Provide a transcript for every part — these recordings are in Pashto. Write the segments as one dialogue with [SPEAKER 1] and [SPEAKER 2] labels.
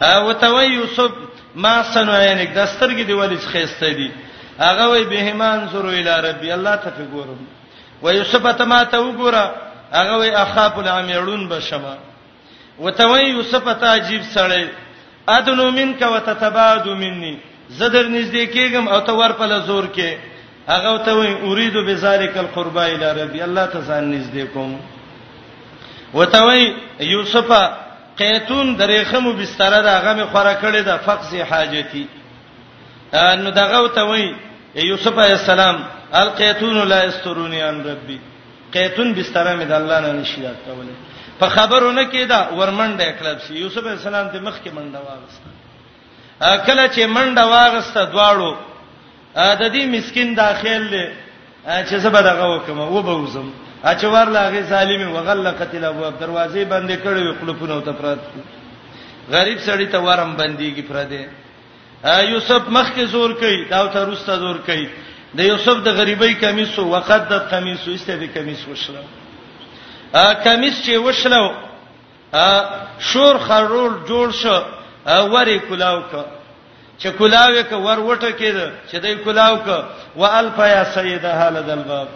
[SPEAKER 1] او ته وای یوسف ما سنوینک د سترګې دی ولې خېسته دي هغه وای بهمان زرو الی ربی الله ته فګورم و یوسف ته ما ته وګوره هغه وای اخاف العمیړون بشما وته وای یوسف ته عجیب سړی ادنو منک وتتبعد مني زدر نږدې کېږم او ته ور په لزور کې هغه ته وای اريد بذالک القربا الی ربی الله ته ځان نږدې کوم وته وای یوسف قیتون د ریخمو بستر ده هغه مې خوره کړې ده فقص حاجتی نو دغه ته وای یوسف علی السلام القیتون لا استرونی ان ربی قیتون بستر مې د الله نه نشي راکولې په خبرونه کې دا ورمنډه کړب سي یوسف علی السلام د مخ کې منډه واغسته کله چې منډه واغسته دواړو د دې مسكين داخل له چې زبر دغه وکم و به وزم چې ورلاغه ظالمي وغلقت الابواب دروازې بندې کړې وي خلپونه ته پرات غریب سړی ته ورم بنديږي پر دې یوسف مخ کې زور کوي دا ته روسته زور کوي د یوسف د غریبۍ کمیس او وقدت قمیص او استبه کمیس وشله ا کمیس چې وشله شور خرول جوړ شو وری کلاو ک چې کلاوې ک ور وټه کېد چې دای کلاو ک والف یا سیده حال دلباب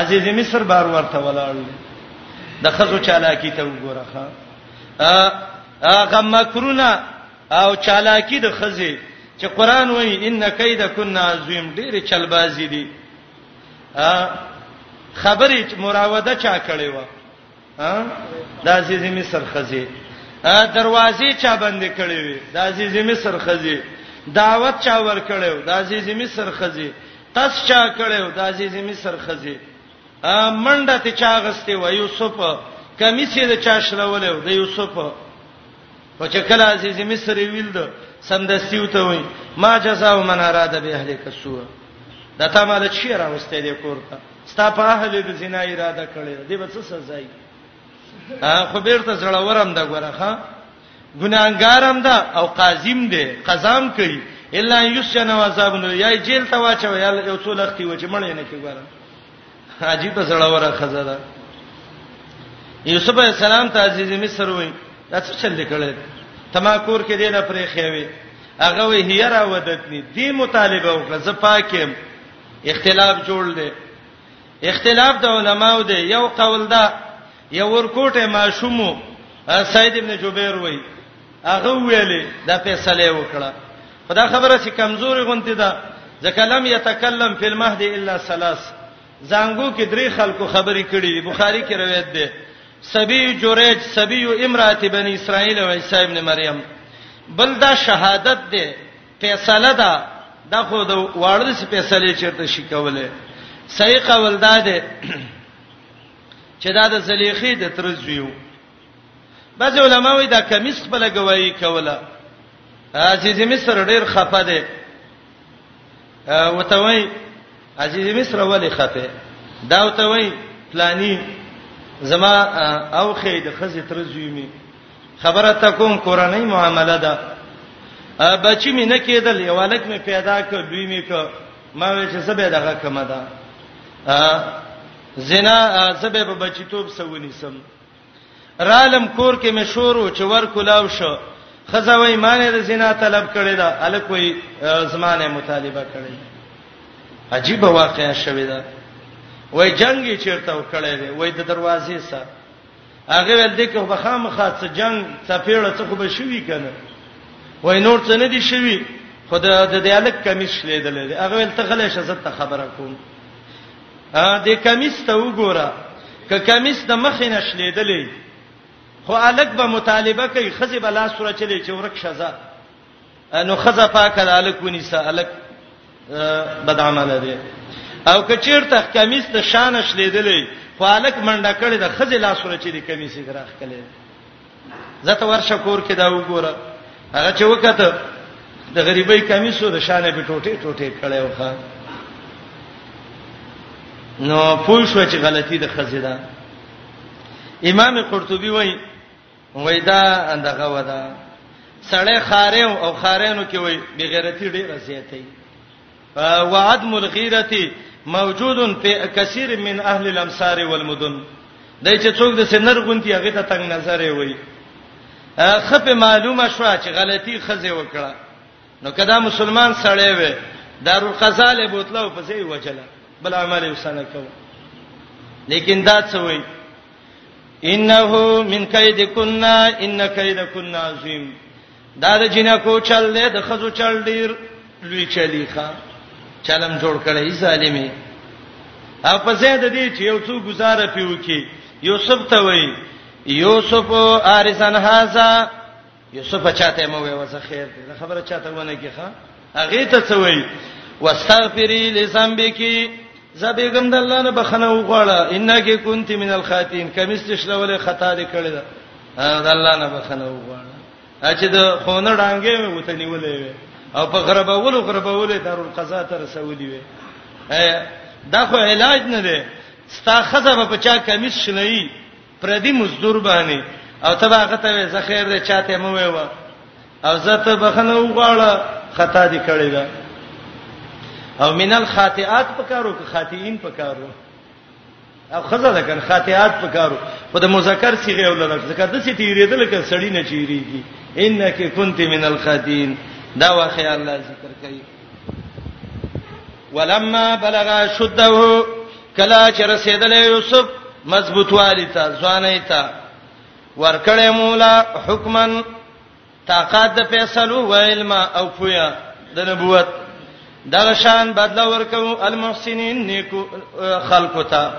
[SPEAKER 1] عزیز مصر بار ورته ولاړ د خزو چالاکی ته وګوره ښا هغه مکرونه او چالاکی د خزه چې قران وایي ان کید کنا عظیم ډېر چلبازي دي خبرې مراوده چا کړې و ها د عزیز مصر خزي دروازې چا باندې کړې وي د عزیز مصر خزي دعوت چا ور کړو د عزیز مصر خزي قص چا کړو د عزیز مصر خزي منډه ته چا غسته و یوسف کمیسه د چا شلولو د یوسف او چې کله عزیز مصر ویل د سمدستی وته وای ما جزاء من اراده به اهل کسو دا تا مال چی راوسته دې کوړه ستا په اهل د زنا اراده کړې دې به څه سزا یې خو بیرته زړورم دا ګوره ها ګناګارم دا او قاضیم دی قزام کوي الا یسجن و عذاب نو یا جیل ته واچو یا یو څو لختي و چې مړ نه کی ګوره عجیب زړوره خزه ده یوسف علی السلام ته عزیز مصر وای دا څه چل کړل تما کور کې دینه پرې خېوي هغه وی هیرا ودتنی دی مطالبه وکړه زه پاکم اختلاف جوړ دی اختلاف د علماو دی یو قول دا یو ورکوټه ماشومو سید ابن جبیر وای هغه ویلې دا فیصله وکړه خدا خبره چې کمزوري غونتی ده ځکه لم یتکلم فی المهد الا ثلاث زنګو کې درې خلکو خبرې کړې بخاری کې روایت ده سبی جوریج سبی امرات بنی اسرائیل او عیسی ابن مریم بل دا شهادت ده فیصله ده دا خو د واړه سي فیصله چیرته شي کوله صحیح قول ده چې دا د زلیخې د تر زویو بعض علما وایي دا کمیس خپل گواہی کوله عزیز مصر ډیر خپه دی وته وایي عزیز مصر ولې خپه دا وته وایي پلانی زما او خې د خزې تر زوی می خبره تا کوم کورنۍ معاملې ده بچی می نه کېدل یو الک می پیدا ک دوی می ک ما وې چې سبه دغه کمه ده زنا زبه په بچیتوب سونی سم رالم کور کې مشورو چې ور کولاو شو خزه وای مانه د زنا طلب کړي دا الک وای زمانه مطالبه کړي عجیب واقعیا شوې ده وای جنگي چیرته وکړي وای د دروازې سره هغه ول دې کې بخامخه څه جنگ څه پیړه څه خو به شوي کنه وای نور څه نه دي شوي خو د د الک کمیس لیدل دي هغه ول ته غلې شزت ته خبره کوم ا دې کمیس ته وګوره ک کمیس د مخ نه شلیدلې خو الک به مطالبه کوي خزي بلا سره چلی چې ورک شزه نو خزه پاکه ده الک ونی سه الک بد عمل دی او کچیر ته کمیس ته شان شلیدلې خو الک منډه کړې ده خزه لا سره چې د کمیس دراخ کړي زته ورشه کور کې دا وګوره هغه چې وکړه د غریبۍ کمیسو د شانه په ټوټه ټوټه کړي وخه نو پوه شو چې غلطي د خزیدا امام قرطبي وایي وای دا دغه ودا سړی خارم او خارینو کې وای بغیرتی ډیره زیاتې وعدم الغیرتی موجود فی کثیر من اهل الامصار والمدن دای چې څوک د سنر غونتی هغه ته تنگ نظر وي خپه معلومه شو چې غلطي خزه وکړه نو کدا مسلمان سړی وي دارالقضا له بوتلو په ځای وجله بل عمل وسنه کو لیکن دا څه وایي انه من کیدکن ان کیدکن عظیم دا د جنکو چل دی د خزو چل ډیر لوی چلی ښا چلم جوړ کړی ظالمي او په زید دې چې یو څو گزاره پیو کې یوسف ته وای یوسف ارسن هاذا یوسف چاته مو وې وځه خیر دې خبره چاته ونه کې ښا هغه ته څه وې واستغفری لذنبک زبېګم د الله نه بخنه وغواړه انک کنت من الخاطین کمیست شلوله خطا دې کړې ده د الله نه بخنه وغواړه چې د خونه ډانګې مې وته نیولې وې او په غربولو غربولې دارول قضا ته رسولې وې دا خو علاج نه دی ستا خزه په چا کمیس شلې پردي مزدور باندې او تبا هغه ته زه خیر دې چاته مو وې و او زه ته بخنه وغواړه خطا دې کړې ده او مینل خاطئات پکارو که خاطئین پکارو او خزه ده کنه خاطئات پکارو په د مذکر صيغه ولر ذکر د سي تیریدل ک سړی نه چیریږي انک کنت من الخاتین دا واخی الله ذکر کوي ولما بلغ شده کلا چې رسیدل یوسف مضبوط والی ته ځواني ته ورکړې مولا حکمن طاقت د فیصلو و علم او فیا د نبوت دغه شان بدل ورکو المحسنین نیکو خلقو ته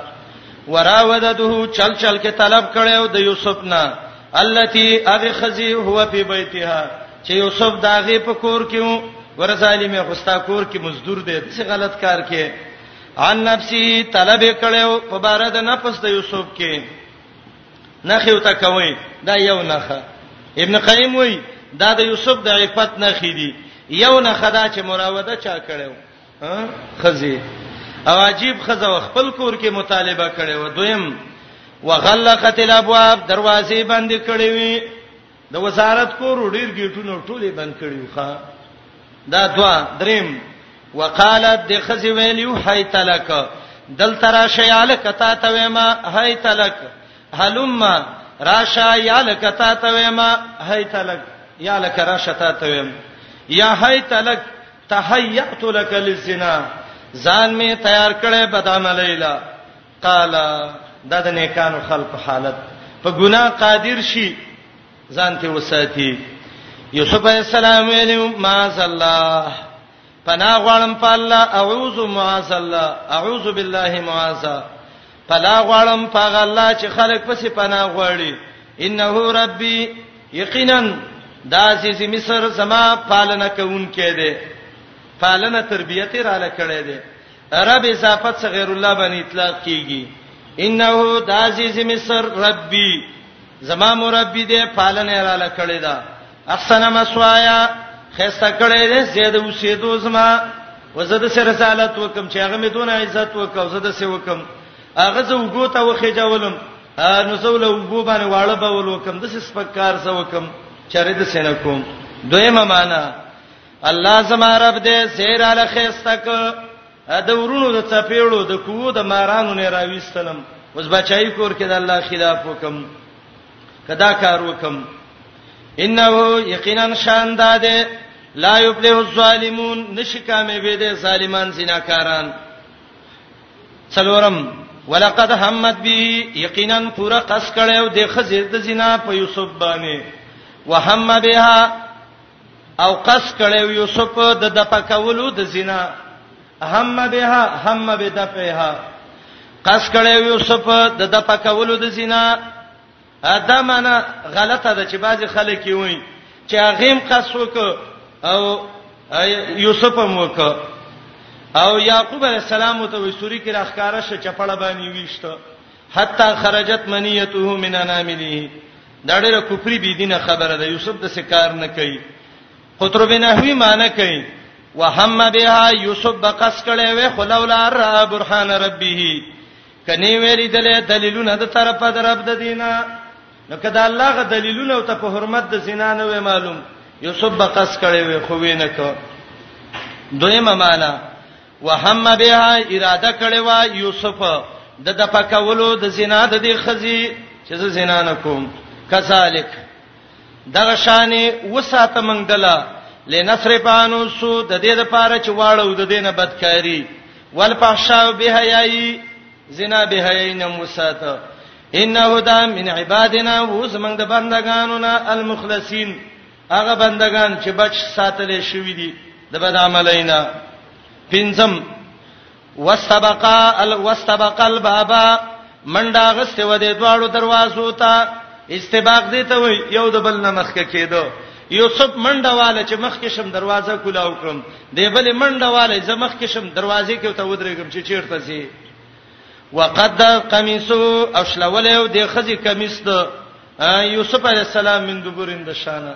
[SPEAKER 1] وراودته چل چل کې طلب کړو د یوسف نه التي اغه خزي هو په بيتها چې یوسف داغه په کور کې وو ورسالی مې خوستا کور کې مزدور دی څه غلط کار کې ان نفسي طلب کړو په بار د نفس د یوسف کې نخې وتا کوي دا یو نخه ابن قیم وای دا د یوسف د عفت نخې دي یو نخه دا چې مراوده چا کړو خزي او عجیب خزه خپل کور کې مطالبه کړي و دویم وغلقت الابواب دروازې بند کړي وي د وزارت کور ډیر گیټونه ټولې بند کړي وخا دا دوا دریم وقالت د خزي ویلیو هاي تلک دل ترا شیال کتا ته وېما هاي تلک حلم راشا یال کتا ته وېما هاي تلک یا لک راشا ته ته وېم یا هاي تلک تهیأت لک للزنا ځان می تیار کړی بدعملی لا قال دا د نیکانو خلق حالت په ګناه قادر شي ځان ته وساتي یوسف علی السلام ویلی معاذ الله پنا غوړم په الله اعوذ معاذ الله اعوذ بالله معاذ پناه غواړم په الله چې خلک پسې پناه غواړي انه ربي یقینا دا عزیز مصر زما پالنه کوونکې ده پالنه تربیته را لکړې ده رب اضافت څخه غیر الله باندې اطلاق کیږي انه دا عزیز مصر ربي زما مربي ده پالنه را لکړې ده احسن مسوایا خسته کړي دې زید اوسېدو زما وزد سره رسالت وکم چې هغه مې دون عزت وکاو زده سه وکم هغه زه وګو ته وخه جوړم نو زه له وګو باندې واړه به ولوکم د سپکار سه وکم چرې د سینه کوم دویمه معنا الله زما رب دې سیر علی خسته ک د ورونو د چپیړو د کوو د مارانو نه راويستلم اوس بچای کور کې د الله خلاف وکم کدا کار وکم انه یقینا شان داده لا یفلح الظالمون نشی کامیابې دي ظالمان زناکاران څلورم ولقد همت به یقینا پورا قص کړو د خزې د زنا په یوسف باندې وهم بها او قص کړو یوسف د دپکولو د زنا هم بها هم بدفها قص کړو یوسف د دپکولو د زنا دا معنا غلطه ده چې بعضی خلک یې وایي چې هغه هم قص وک او یوسف هم وک او یعقوب علی السلام ته وی سوري کې راخکاره ش چپړه باندې ویشته حتا خرجت منیته من انامله دا ډېر کفري بي دینه خبره ده یوسف د سکار نه کوي قطرب نحوی معنی کوي وهم بها یوسف بقص کړي وي خلولا را برهان ربه کني ویری دلې دلیلونه د طرفه د رب د دینه نو کدا الله غ دلیلونه او ته په حرمت د زنا نه وې معلوم یوسف بقص کړي وي خو وینه کو دویمه معنی وهم بها اراده کړې وا یوسف د د پکولو د زنا د دې خزي چې زه زنا نه کوم کذالک دغه شانې وساته منګ دلا لنصر پانو سو د دې د پاره چې واړو د دې نه بدکاری والفحشاء بهایي زنا بهایي نه وساته انه دا من عبادنا وزمنګ د بندگانو نه المخلصین هغه بندگان چې بچ ساتل شوی دي د بد عملینا پنځم وسبقا الوسبقا البابا منډه غسته و دې دواړو دروازو ته استباق دي ته وي یو د بل نه مخکې کېدو یوسف منډه واله چې مخکې شم دروازه کولاو کړم دی بل منډه واله زه مخکې شم دروازې کې ته ودرېږم چې چیرته سي وقد قمیصو او شلول یو د خزي قمیص د یوسف علی السلام من دبرین د شانه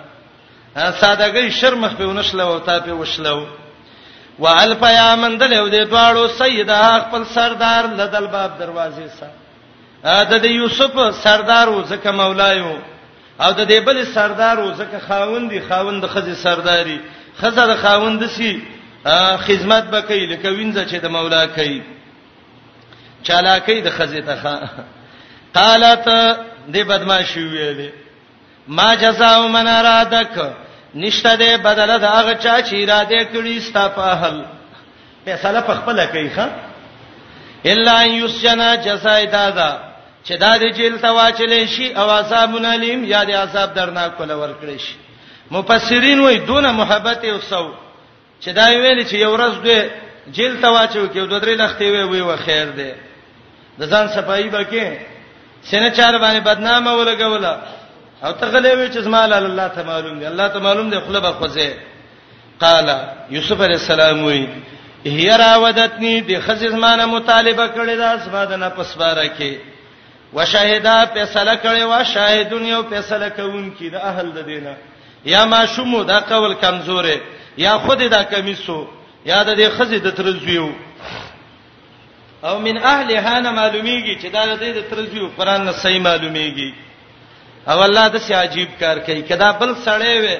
[SPEAKER 1] سادهګي شرمخ په ونشله او تا په وشلو والف یا مندل یو د دواړو سیدا خپل سردار لدل باب دروازې سره د د یوسف سردار و زکه مولایو او د دې بل سردار و زکه خاوندې خاوند خزي سرداري خزه د خاوند سي خدمت بکې لکه وینځه چې د مولا کوي چالاکی د خزې ته قالت دې بدمعشي ویلې ما جزاء من ارادک نشته دې بدل د هغه چا چې اراده کړی ستا په اهل فیصله په خپل کوي ښا الا یسجنا جزاء دادا چې دا د جیل ته واچلې شي او عذاب نلیم یا د عذاب درناک کول ورکړي شي مفسرین وای دونه محبت او سو چې دا ویل چې یو ورځ دوی جیل ته واچو کې دوه درې لختې وی وی و خیر دی د ځان صفائی بکې سینه چار باندې بدنامه ولګولا او ته غلې وی چې زمال الله ته معلوم دی الله ته معلوم دی خپل به خوځه قال یوسف علی السلام وی هي راودتنی د خزې زمانه مطالبه کړې ده زما د نه پسباره کې وشهدا فیصله کړي وا شاهدون یو فیصله کوونکی د اهل د دینه یا ما شومو دا قول کمزورې یا خود دا کمیسو یا د دې خزې د ترزویو او من اهل هانه معلومیږي چې دا د دې د ترزویو قران نه صحیح معلومیږي او الله د سي عجیب کار کوي کدا بل سړی وي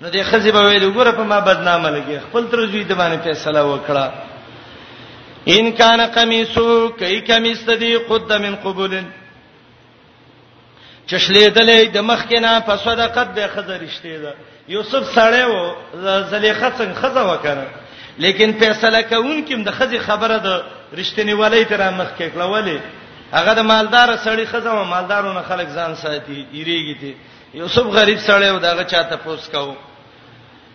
[SPEAKER 1] نو د خزی به ویل ګوره په ما بدنامه لګي خپل تر زوی د باندې فیصله وکړه ان کان قمیصو کای کمیس تدی قد من قبول چشلې دلې د مخ کې نه په صدقات به خزه رښتې ده یوسف سړی و زلیخه څنګه خزه وکړه لیکن فیصله کوونکم د خزه خبره ده رښتینی ولې تر مخ کې کړه ولې هغه د مالدار سړی خزه و مالدارونه خلک ځان ساتي یریږي یوسف غریب سره و دغه چاته پوس کاو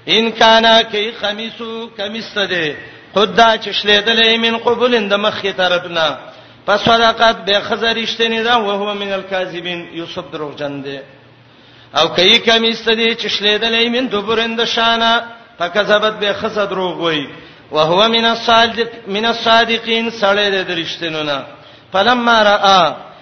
[SPEAKER 1] ان کانا کی خمیسو کمیس ته دی خدا چې شلیدلې من قبولن د مخې طرفنا پس صدقات به خزرشتنی دا او هو من الکاذبین یوسف دروغ جن دی او کای کمیس ته دی چې شلیدلې من دوبرند شانه فکذبت به خزر دروغ وای او هو من الصادق من الصادقین سړی د رښتینونه فلما را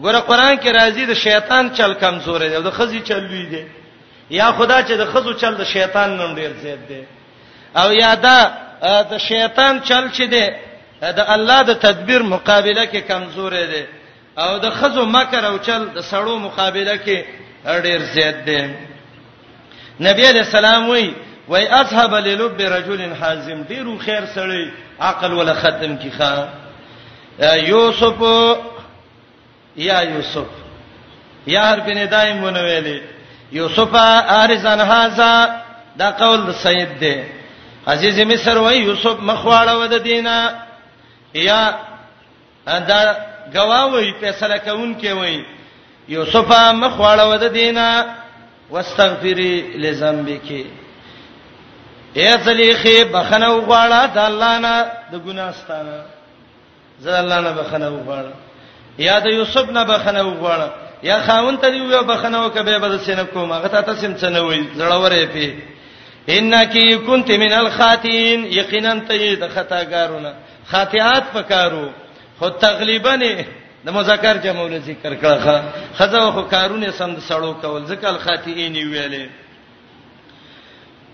[SPEAKER 1] ګوره قران کې راځي د شیطان چل کمزور دی او د خزي چل لوی دی یا خدا چې د خزو چل د شیطان نوم ډیر زیات دی او یا دا د شیطان چل چې دی د الله د تدبیر مقابله کې کمزور دی او د خزو مکر او چل د سړو مقابله کې ډیر زیات دی نبی علیہ السلام وی وای اصحاب للب رجل حازم ډیرو خیر سړی عقل ولا ختم کی خان یوسف یا یوسف یا هر بن دایم ونه ویلې یوسف ارزان هاذا دا قول د سید دی عزیز مصر وای یوسف مخواړه ود دینه یا دا گواوی فیصله کون کې وای یوسف مخواړه ود دینه واستغفری لذنبک اے ذلیخه بخنه وغواړه د الله نه د ګناستانه زه الله نه بخنه وغواړم یا د یوسف نه بخنه وغواړم یا خاون ته دی یو بخنه وکبه بد سینه کوم هغه ته تاسو څه نه وای زړورې پی انکی کنت من الخاتین یقینا ته د خطاګارونه خاطئات پکارو خو تقریبا نه د مذکر جمع ول ذکر کړه خزه خو کارونه سم د سړو کول ځکه الخاتین ویلې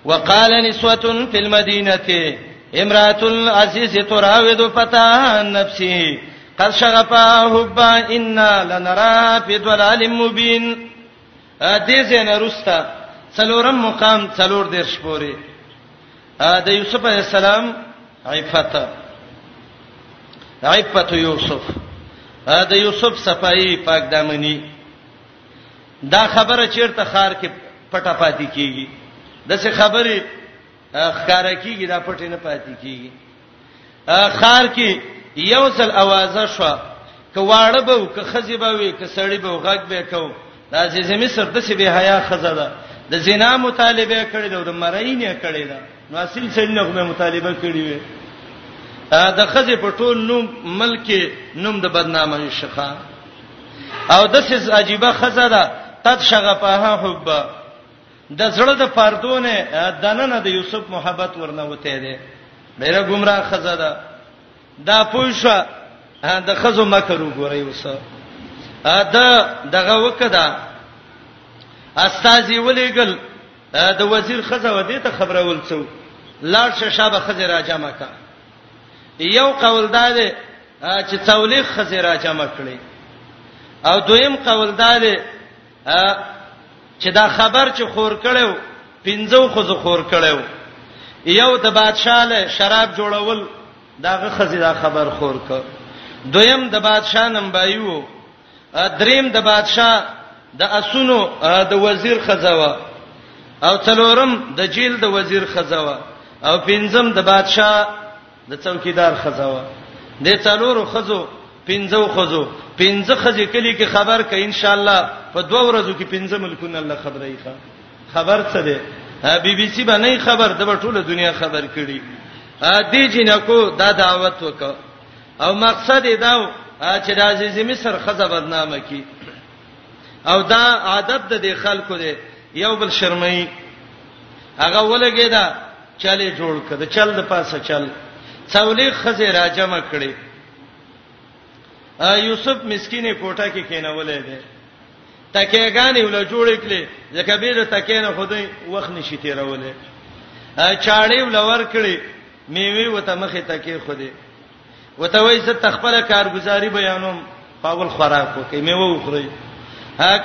[SPEAKER 1] وقال نسوه في المدينه امراه العزيز تراود فتاها نفسي قد شغفا حبا انا لنرا في ضلال مبين دې زنه رستا څلورم مقام څلور دیر شپوري د یوسف علی السلام عفت عفت یوسف د یوسف صفائی پاک دامنی دا خبره چیرته خار کې پټه پاتې کیږي دسه خبره ښکارا کیږي دا پټه نه پاتې کیږي خار کې یو ځل اوازه شو کواړه به ک خزی به وي ک سړی به غږ به کو دا چې زمي سر د سی به حیا خزه ده د زنا مطالبه کړې ده د مړی نه کړې ده نو اصل څنګه نه مطالبه کړې وي د خزه په ټول نوم ملک نوم د بدنامه شخه او د سیس عجيبه خزه ده قد شغفها حب د زړه د پردونه دننه د یوسف محبت ورنه وته ده ډیره گمراه خزه ده دا پوښه د خزو مکر وګورئ وسه دا دغه وکدا استاذي ولېګل د وزیر خزه ودی ته خبرول څو لاړ شابه خزه راجمه کا یو قول دا دی چې تولیخ خزه را جمع کړي او دویم قول دا دی چې دا خبر چې خور کړو پنځو خو زه خور کړو یو د بادشاہ له شراب جوړول داغه خزیدا خبر خور ک دویم د بادشاہ نمبایو دریم د بادشاه د اسونو د وزیر خزوا او څلورم د جیل د وزیر خزوا او پنځم د بادشاه د څوکیدار خزوا د څلورو خزو پنځو خزو پنځه خزې کلی کې خبر کړي ان شاء الله په دوه ورځو کې پنځه ملکونه الله خبرې ښه خبر څه ده بي بي سي باندې خبر د ټوله دنیا خبر کړي دې جنکو دا دعوت وکړه او مقصد یې دا و چې د عزیز مصر خزه بدنامه کی او دا عادت د دې خلکو دی یو بل شرمای هغه ولګی دا چاله جوړ کړه چل د پاسه چل څولې خزه راجم کړي یوسف مسکینه کوټه کې کینولې ده تکیګانې ول جوړ کړي ځکه به د تکینه خدای وخت نشي تیرولې چاړې ول ور کړي میوي وته مخه تکي خدای وته وای زه تخپل کارګزاري بیانوم پاول خوراک وکې میوه وخورئ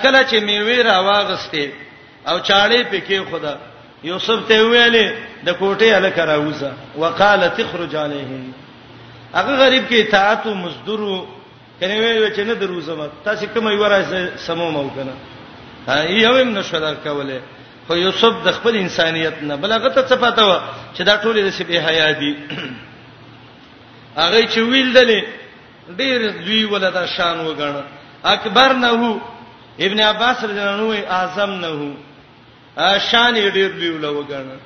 [SPEAKER 1] کله چې میوه را واغسته او چاړې پکې خدا یوسف ته ویلې د کوټې الک راوځه وقاله تخرج علیهم هغه غریب کې اطاعت او مزدورو کنه وی چې نه دروځم تاسو کوم یو راځه سمو مو کنه یو هم نشدار کوله خو یوسف د خپل انسانیت نه بلغه ته څه پاتاوه چې دا ټول د سی به حیا دي هغه چې ویل دلې ډیر دوی ولدا شان وګڼه اکبر نه وو ابن عباس رضی الله عنه اعظم نه وو شان یې ډیر لوی ولوګنه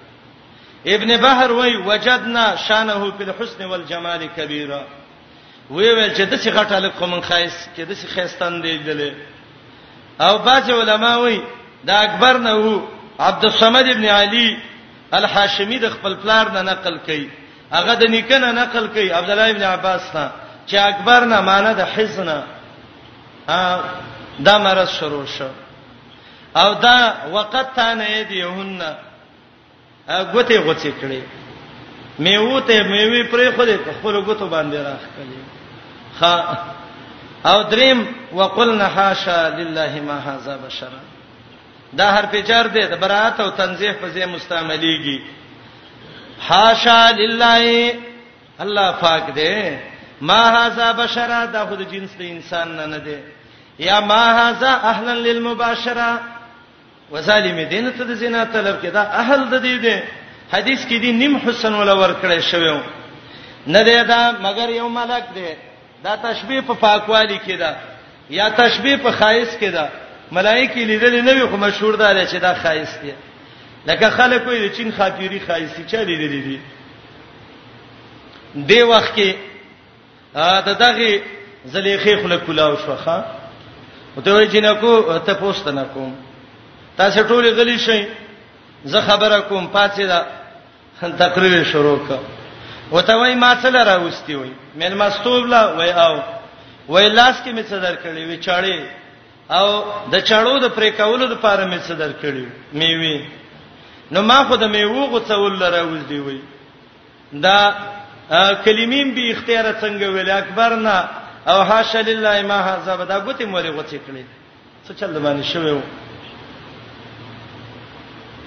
[SPEAKER 1] ابن بحر وای وجدنا شانه فی الحسن والجمال کبیره وی ویل چې د څه غټه لک کوم خایس چې د څه خیستان دی دلې او باج علماء وای دا اکبر نه وو عبد الصمد ابن علی الحاشمی د خپل پلار نه نقل کړي هغه د نیکنه نقل کوي عبد الله ابن عباس ته چې اکبر نه معنی د حزنه دا مرز شروع شو او دا وقت تانه دی هن غوته غوڅې کړې میوته میوي پرې خو دې خپل غوته باندې راخ کړې ها او دریم وقلنا حاشا لله ما هذا بشرا دا حرف جر دی د برائت او تنزیه په ځای مستعمليږي حاشا لله الله پاک دی ما هاذا بشرا دا خود جنس د انسان نه نه دی یا ما هاذا اهلا للمباشره وظالم دین ته د زنا طلب کې دا اهل د دې دی حدیث کې دی نیم حسن ولا ور کړی شوی نه دی دا مگر یو ملک دی دا تشبیه په پاکوالي کې ده یا تشبیه په خایس کې ده ملائکه لیدل نه وي خو مشهور ده چې دا خایس دي لکه خلک وي د چین خاطری خایسي چا لیدلې دي دی وخت کې دا دغه زلیخې خله کلاو شوخه او ته وای جنکو ته پوښتنه کوم تاسو ټول غلی شئ زه خبره کوم پاتې ده تقریر شروع ک وته وای ما څه لراوستي وای مل مستوب لا وای او وای لاس کې می څه درکړي وی چاړي او د چاړو د پرې کولو لپاره می څه درکړي میوي نو ما خو د میوو غوڅول لراوستي وای دا کلمیم به اختیار څنګه ویل اکبر نه او حاشا لله ما هذا بدا غوتی موري غوتی کړی څه چل د باندې شوی و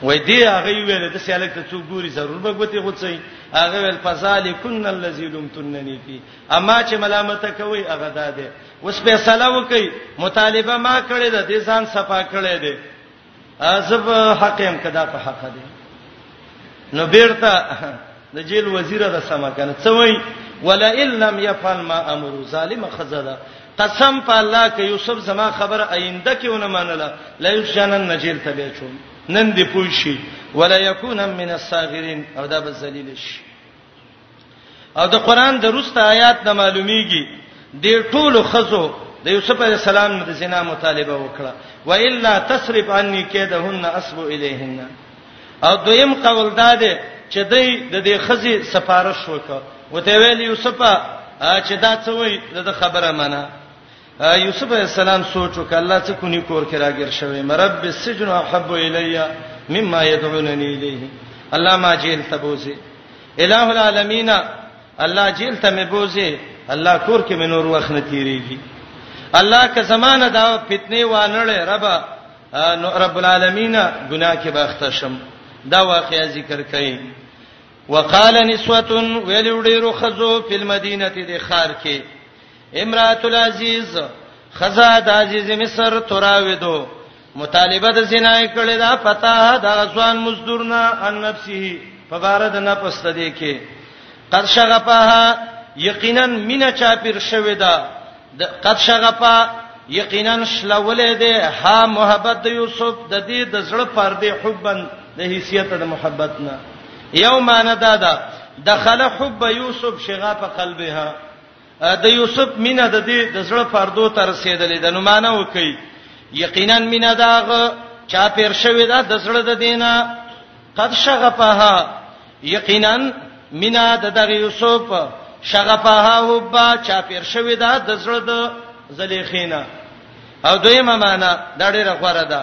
[SPEAKER 1] وای دی هغه ویل د سیالک ته څوک ګوري ضرور به غوتی غوڅي هغه ویل فذالکن الذی لمتننی فی اما چې ملامت کوي هغه داده اوس فیصله وکي مطالبه ما کړې ده د ځان صفا کړې ده ازب حق هم کدا په حق دی نو بیرته د جیل وزیر را سم کنه څه وای ولا ان لم يفعل ما امر ظالم خزدا قسم په الله کې یوسف زما خبر آینده کې ونه منله لا یشنن نجیل تبع چون نن دی پوي شي ولا یکون من الصاغرین او دا به ذلیل شي او د قران د روسته آیات نه معلومیږي د ټولو خزو د یوسف علی السلام د زنا مطالبه وکړه و الا تصرف عني کیدهن اسبو الیهن او دویم قول دا دی چې د دې خزي سفارش وکړه وته ویل یوسف چې دا څه وای د خبره منه یوسف علیہ السلام سوچو ک الله څه کونی کور کې راګر شوی مرب السجن احب الی مما يدعونني الیه الله ما جیل تبوزي الہ العالمین الله جیل ته مې بوزي الله کور کې مې نور وخت نه تیریږي الله که زمانه دا فتنه وانړې رب نو رب العالمین ګناه کې باخته شم دا واقعیا ذکر کړي وقال نسوه ویل ډیرو خزو په مدینه دې خار کې امرات العزیز خزا د عزیز مصر تراودو مطالبه د زنا کړي دا پتا دا ځوان مزدورنا ان نفسه په بار د نفس ته دی کې قد شغفها یقینا مین چاپیر شوی دا قد شغفا یقینا شلولې ده ها محبت د یوسف د دې د زړه پر دې حبن د حیثیت د محبت نه یوم انا دادا دخل حب یوسف شغا په قلبها د یوسف مینا د دې د زړه پردو تر رسیدلې د نمانه وکي یقینا مینا داغه چا پیر شوې ده د زړه د دینه قد شغفها یقینا مینا د دغه یوسف شغفها حبا چا پیر شوې ده د زړه د زلیخینا او دویمه معنا دا ډیره غوړه ده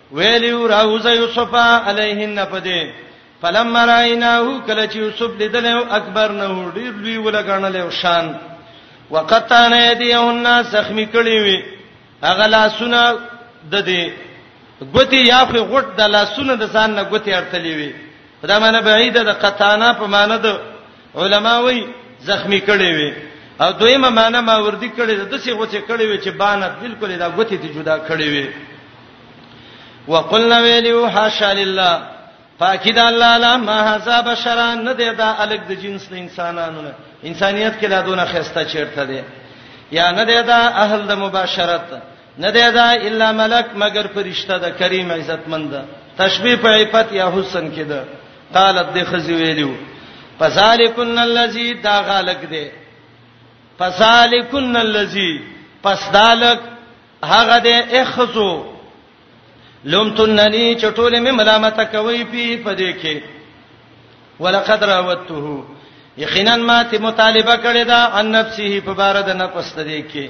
[SPEAKER 1] ویلیو راوزه یوسف علیهن پدې فلم رایناه کله چې یوسف لیدل او اکبر نه ډیر لوی ولګنل او شان وقطان یدیهن زخمی کړی وی هغه لاسونه د دې غوتی یا خو غټ د لاسونه د ځان نه غوتی ارتلی وی په دا معنی بعیده د قطانا په معنی د علما وی زخمی کړي وي او دویمه معنی ما وردی کړي د دسي غوڅه کړي وي چې بانت بالکل دا غوتی ته جدا کړي وي وقلنا ویلو حاشا لله پاکی د الله لا ما هذا بشرا نه دی دا الګ د جنس د انسانانو نه انسانيت کې لا دونه خسته چیرته دی یا نه دی دا اهل د مباشرت نه دی دا الا ملک مگر فرشتہ د کریم عزتمند تشبیه په عفت یا حسن کې ده قالت د خزی ویلو فذالکن الذی دا غالک دی فذالکن الذی پس دالک هغه د اخزو لمتننی چټولې مې ملامت کوي پی پدې کې ولقد راوته یقینا ما ته مطالبه کړې ده ان نفسه په بار د نفس دې کې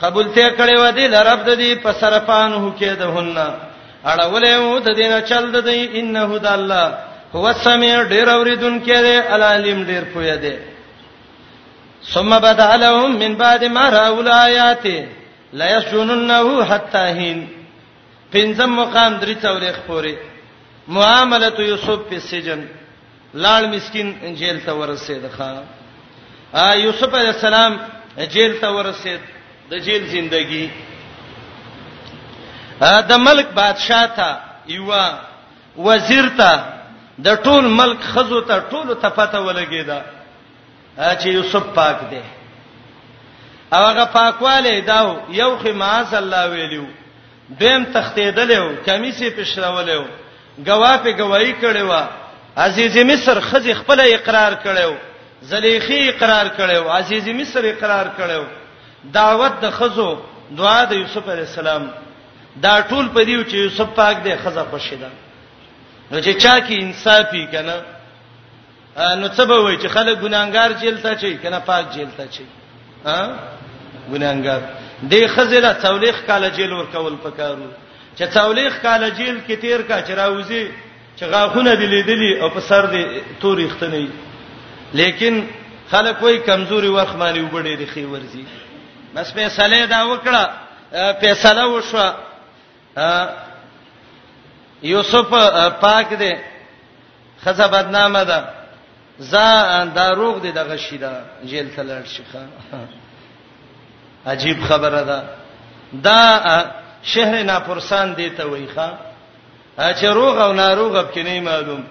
[SPEAKER 1] قبولته کړي و دي لرب د دې په صرفان هو کې د هن اړولې و د دینه چل د دې انه د الله هو سميع ډیر اوریدون کې دی العلیم ډیر پوهه دی ثم بدا لهم من بعد ما راول آیات لا یسجننه حتا هین پنځم مقام درې څولې خوري معاملته یوسف په سجن لاړ مسكين جیل ته ورسید ښا یوسف علی السلام جیل ته ورسید د جیل زندگی د ملک بادشاہ ته یو وزیر ته د ټول ملک خزو ته ټول ته پته ولګیدا چې یوسف پاک دی او هغه پاکواله داو یو خماس الله ویلو دیم تختیدل او کمیسې پښرول او گواه په گواہی کړي و عزیز مصر خزي خپل اقرار کړو زلیخی اقرار کړو عزیز مصر اقرار کړو دعوت د خزو دعا د یوسف علی السلام دا ټول په دیو چې یوسف پاک دی خزه خوشی ده نو چې چا کې انصافي کنه نو څه به وای چې خلک ګناګار جیل ته چي کنه پاک جیل ته چي ها ګناګار دې خزله څولېخ کال جیل ور کول پکارو چې څولېخ کال جیل کې تیر کا چې راوځي چې غاخونه دې لیدلی او په سر دې تورې ختنې لیکن خلک وای کمزوري وخت باندې وبډې دي خي ورزي بس په سلې دا وکړه په سلا وشو یوسف پاک دې خزه بدنامه ده زا دا روغ دي دغه شي دا جیل ته لړ شيخه عجیب خبره ده دا شهر ناپرسان دی ته وایخه چې روغ او ناروغ په کې نه معلوم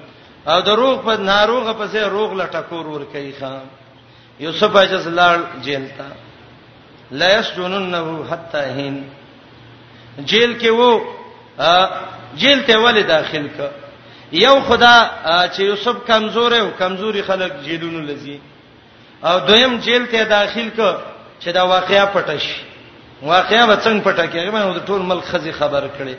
[SPEAKER 1] او د روغ په ناروغ په ځای روغ لټکور ور کوي خان یوسف اجز لار جیل تا لا یسجننه حتا هین جیل کې وو جیل ته ولې داخل ک یو خدا چې یوسف کمزور او کمزوري خلک جیلونو لذي او دویم جیل ته داخل ک چې دا واقعیا پټش واقعیا وڅنګ پټه کېږي مې ټول ملک خزي خبر کړي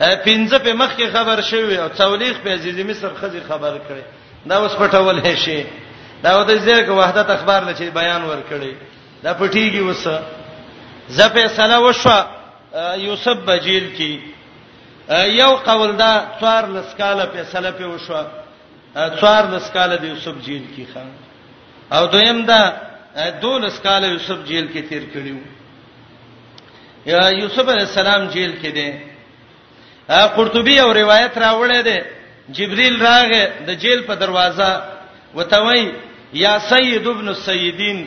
[SPEAKER 1] پنځه په مخ کې خبر شوی او څولېخ په عزیز مصر خزي خبر کړي دا اوس پټول شي دا د زیګ وحدت اخبار لچې بیان ورکړي دا پټیږي اوس زپه سلا وشو یوسف بجیل کی یو قول دا څوار لسکاله په سلا په وشو څوار لسکاله د یوسف جیل کی خان او دویم دا دو لسکاله یوسف جیل کې تیر کړیو یا یوسف علی السلام جیل کې دی قرطبي او روایت راوړی دی جبريل راغه د جیل په دروازه وتوي یا سید ابن السیدین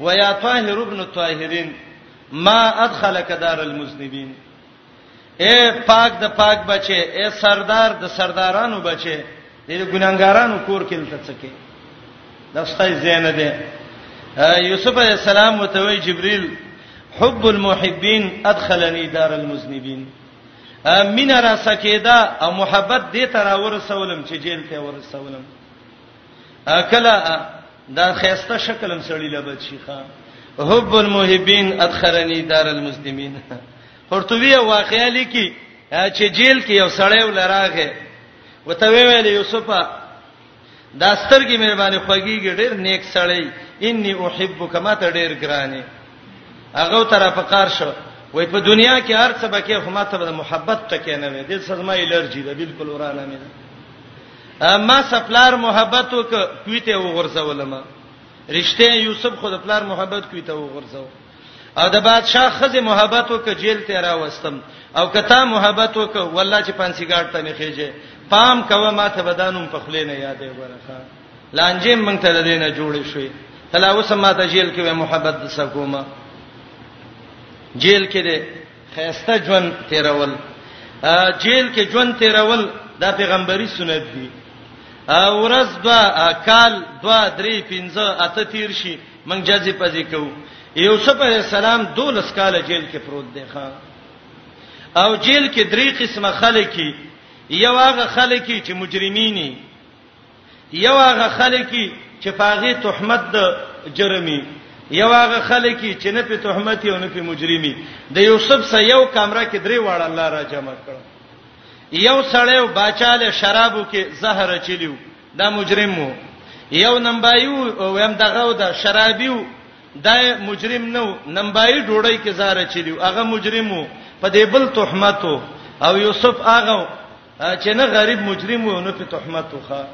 [SPEAKER 1] و یا طاهر ابن الطاهرین ما ادخلک دار المذنبین اے پاک د پاک بچي اے سردار د سردارانو بچي د ګناګارانو کور کې لته څکه د ستای زین ده یوسف علی السلام وتوي جبريل حب المحبین ادخلنی دار المذنبین مینا را سکیدا او محبت دې تر ورسولم چې جیل ته ورسولم اکلا دا خيسته شکلم سړی لبد شيخه حب المحبین ادخرنی دار المسلمین قرطبی واقعا لیکي چې جیل کې یو سړی ولراغه وته ویل یوسفه دا سترګې مې باندې خوږیږي ډېر نیک سړی انی احبک ما ته ډېر ګرانه هغه تر په کار شو وای په دنیا کې هر څه بکې خو ما ته د محبت ټکې نه وي د سزما الرجی ده بالکل ورانه مې ده ما سپلار محبت وک کویته وغورځولم رښتیا یوسف خو د پلار محبت کویته وغورځو او د بادشاہ خزه محبت وک جیل ته راوستم او کته محبت وک والله چې پانسی ګاډ ته مخېږي پام کوه ما ته بدانم په خلې نه یادې ورخه لانجې مونږ ته د دینه جوړې شوې تلا اوس ما ته جیل کې محبت د سکوما جیل کې دې خيسته ژوند تیرول جیل کې ژوند تیرول د پیغمبري سنت دي ورځ دوا کال دوا درې پنځه اته تیر شي من جزې پزې کو یوسف علی السلام دولس کال جیل کې پروت دی ښا او جیل کې درې قسمه خلک کی یو هغه خلک کی چې مجرمینی یو هغه خلک کی چې پاغه تهمت د جرمي یو هغه خلک کی چې نه په تهمت یو نه په مجرمي د یوسف سره یو کمره کې درې واړه الله را جمع کړ یو سړیو بچاله شرابو کې زهر چلیو دا مجرم وو یو نمبای وو ویم دغه د شرابي وو دا مجرم نو نمبای ډوړی کې زاره چلیو هغه مجرم وو په دې بل تهمت وو او یوسف هغه چې نه غریب مجرم و نه په تهمت وخه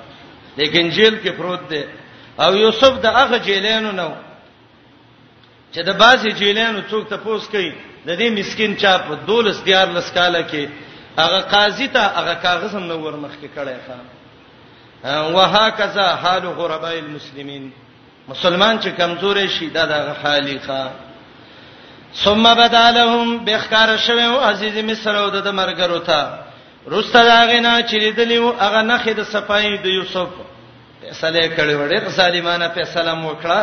[SPEAKER 1] لیکن جیل کې پروت دی او یوسف د هغه جیلانو نه چې د باسي جیلانو څوک ته پوس کوي د دې مسكين چا په دولس دیار لس کال کې هغه قاضي ته هغه کاغذ هم نور مخ کې کړی ښا وهکذا حال غرباء المسلمین مسلمان چې کمزورې شي دا دغه حالي ښا ثم بدا لهم بخکار شوه او عزیز مصر او د مرګرو ته رسته داغه نه چې لیدلی او هغه نه خې د صفای د یوسف فیصله کړې وړې ظالمانه فیصله مو کړه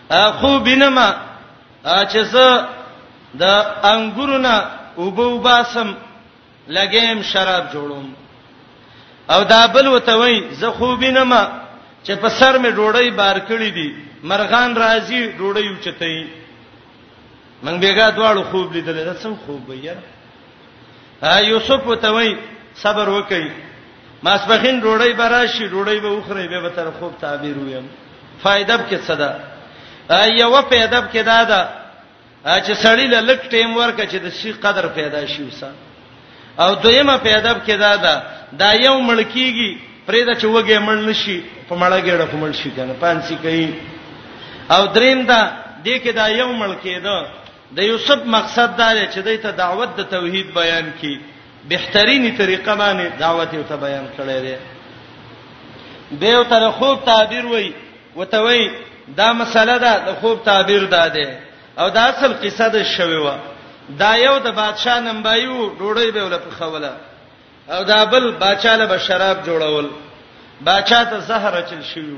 [SPEAKER 1] خو بنما چې زه د انګورونه وبو باسم لګیم شراب جوړوم او دا بل وته وای زه خو بنما چې په سر مې ډوړی بار کړی دي مرغان راځي ډوړی وچتای من بیګا دواړو خوب لیدل دا څنګه خوب وي یاره یوسف ته وای صبر وکي ماسبخین ډوړی براشي ډوړی به وخره به به تر خوب تعبیر ویم فائدب کې صدا یو په ادب کې دا ده چې سړی له لک ټیم ورکه چې د شي قدر پیدا شي وسه او دویمه په ادب کې دا ده دا یو ملکیږي پرې دا چې وګه مړ نشي په مړګړه په مړ شي کنه پانسی کوي او دریم دا دې کې دا یو ملکې ده د یوسف مقصد دا دی چې دوی ته دعوت د توحید بیان کړي بهترینی طریقه باندې دعوت یو ته بیان کړی دی به یو تر خوب تعبیر وای وتوي دا مسله ده د خوب تعبیر ده ده او دا اصل قصه ده شوی و دا یو د بادشاه نمبایو ډوړی به ول په خوله او دا بل بادشاه له شراب جوړول بادشاه ته زهر اچل شوی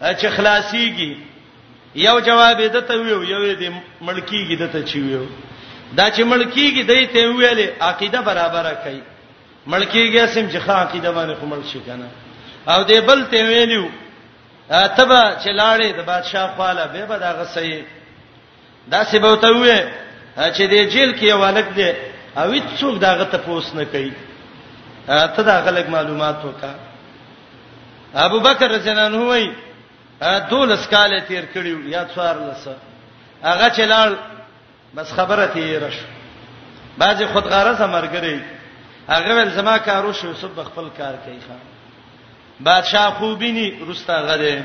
[SPEAKER 1] چې خلاصيږي یو جواب یې دته ویو یو یې د ملکیږي دته چی ویو دا چې ملکیږي دای ته ویلې عقیده برابره کړي ملکیږي سم چې خا عقیده باندې کومل شي کنه او دې بل ته ویلو تبا چې لاړې د بادشاہ خواله به به دا غسې دا څه به ته وې چې د جیل کې یو الګ دی او هیڅوک دا غته پوس نه کوي ته دا غلګ معلومات وکا ابو بکر رضی الله عنه وای دولس کال تیر کړیو یا څوار لسه هغه چلال بس خبره تیر شو بعضی خود غرضه مرګري هغه ول زما کارو شو سب خپل کار کوي خان بادشاہ خوبینی رستا غده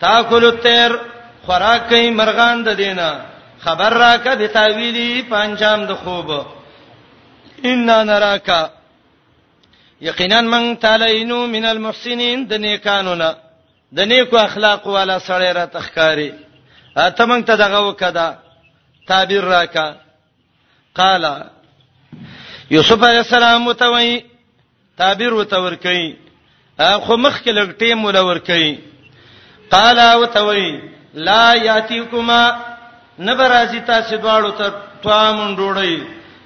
[SPEAKER 1] تاکل الطير خوراک کوي مرغان د دینه خبر راکه به تاویلی پنجام د خوب ان نراکا یقینا من تعالینو من المحسنین د نیکانو نه د نیکو اخلاق والا سره را تخکاری اته من ته دغه وکدا تعبیر راکا قال یوسف علی السلام متوی تعبیر وته ور کوي خو مخ کې لګ ټیم ول ور کوي قال او توي لا یاتیکما نبرازی تاسو دواړو ته طعام ډوړی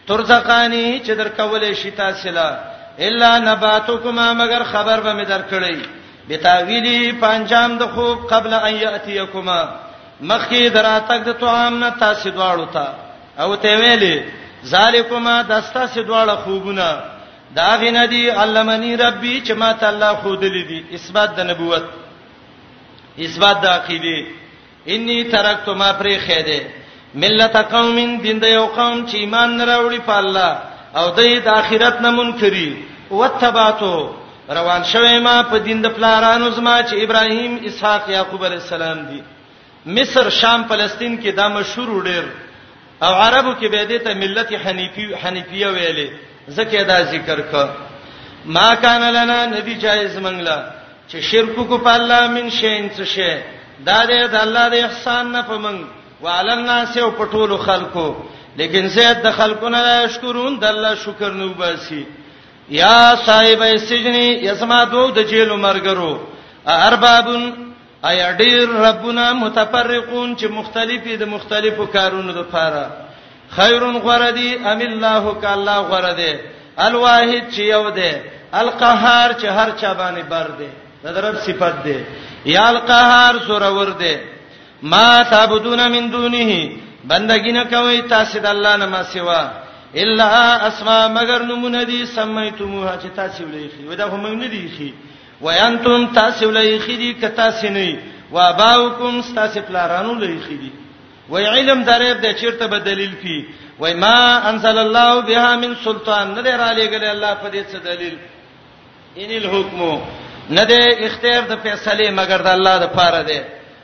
[SPEAKER 1] ترزقانی چې در کولې شي تاسو لا الا نباتکما مگر خبر به مې درکړی بتاویلی پنجام د خوب قبل ان یاتیکما مخکې دراتک د طعام نه تاسو دواړو ته او ته ویلې ذالکما دستا سي دواړه خوبونه دا غنه دی علمنی ربی چې ما ته الله خود لیدي اثبات د نبوت اثبات د عقیده انی ترکت ما پرې خېده ملت قوم دین د یو قوم چې ایمان نه راوړي په الله او د آخرت نه منکری وتباتو روان شوه ما په دین د پلارانو زما چې ابراهیم اسحاق یعقوب علی السلام دي مصر شام فلسطین کې دا مشهور ډیر او عربو کې به دې ته ملت حنیفی حنیفیه ویلې ځکه دا ذکر ک ما کان لنا نبی جایز منګلا چې شرک کو په الله من شین څه شي دا دې د الله د احسان نه پمن وعلى الناس او پټول خلکو لیکن زید د خلکو نه شکرون د الله شکر نو باسي یا صاحب السجن یسما دو د جیل مرګرو اربابن ایا ډیر ربونه متفرقون چې مختلفي د مختلفو کارونو لپاره خیرون غردی ام الله ک الله غرده الواحد چې یو دی القهار چې هر چا باندې بر دی د رب صفت دی یا القهار سره ور دی ما تعبدون من دونه بندګی نه کوي تاسو د الله نه ما سوا الا اسماء مگر نمونه دي سميتموها چې تاسو ولې خي ودا هم نه دي خي وانتم تاسو لای خدي کتا سینې واباؤکم تاسو پلارانو لای خدي وای علم درېب د چیرته به دلیل کی وای ما انزل الله بها من سلطان نه لري علی ګل الله په دې څه دلیل ان الحکم نه د اختیار د فیصله مگر د الله د پاره دی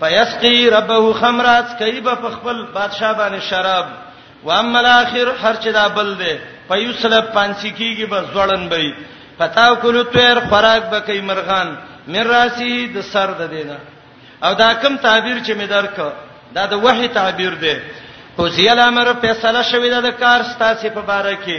[SPEAKER 1] فیسقی ربه خمرات کیب په خپل بادشاہ باندې شراب و اما الاخر هر چې دا بل دی فیسلب پانسی کیږي بس ځړن به پتا کولو تیر خوراک به کوي مرغان من راسی د سر د دینه او دا کم تعبیر چې می درک دا د وحی تعبیر دی او زیل امر فیصله شوی دا د کار ستاسو په باره کې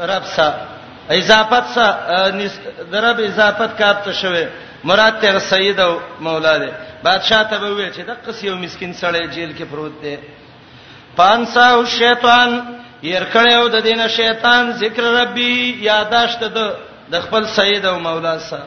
[SPEAKER 1] رب سا اضافت سا درب اضافت کار ته شوی مراد ته سید او مولا دی بادشاہ ته به وی چې د قصې او مسكين سړی جیل کې پروت دی پانسا او شیطان ير کړو د دینه شیطان ذکر ربي یاداشت د خپل سید او مولا سره